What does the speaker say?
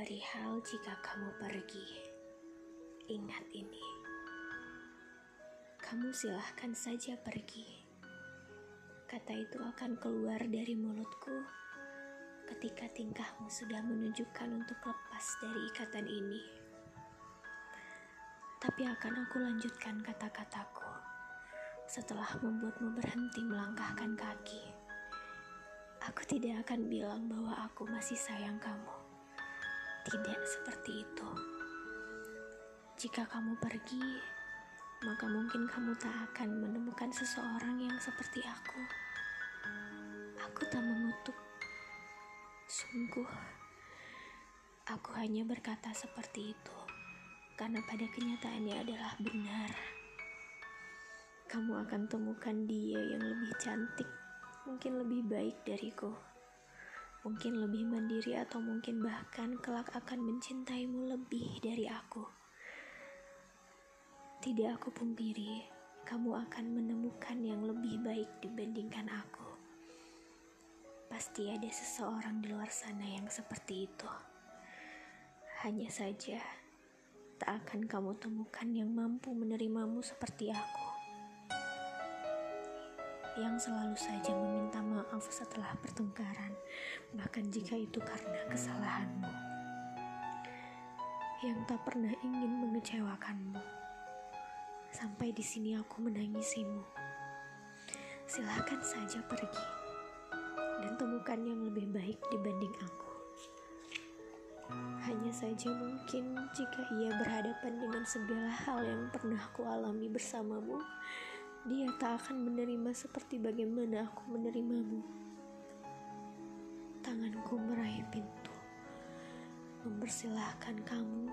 Perihal jika kamu pergi, ingat ini. Kamu silahkan saja pergi. Kata itu akan keluar dari mulutku ketika tingkahmu sudah menunjukkan untuk lepas dari ikatan ini. Tapi akan aku lanjutkan kata-kataku setelah membuatmu berhenti melangkahkan kaki. Aku tidak akan bilang bahwa aku masih sayang kamu. Tidak seperti itu. Jika kamu pergi, maka mungkin kamu tak akan menemukan seseorang yang seperti aku. Aku tak mengutuk. Sungguh, aku hanya berkata seperti itu karena pada kenyataannya adalah benar. Kamu akan temukan dia yang lebih cantik, mungkin lebih baik dariku mungkin lebih mandiri atau mungkin bahkan kelak akan mencintaimu lebih dari aku. Tidak aku pungkiri, kamu akan menemukan yang lebih baik dibandingkan aku. Pasti ada seseorang di luar sana yang seperti itu. Hanya saja, tak akan kamu temukan yang mampu menerimamu seperti aku yang selalu saja meminta maaf setelah pertengkaran, bahkan jika itu karena kesalahanmu, yang tak pernah ingin mengecewakanmu. Sampai di sini aku menangisimu. Silahkan saja pergi dan temukan yang lebih baik dibanding aku. Hanya saja mungkin jika ia berhadapan dengan segala hal yang pernah aku alami bersamamu, dia tak akan menerima seperti bagaimana aku menerimamu. Tanganku meraih pintu, mempersilahkan kamu.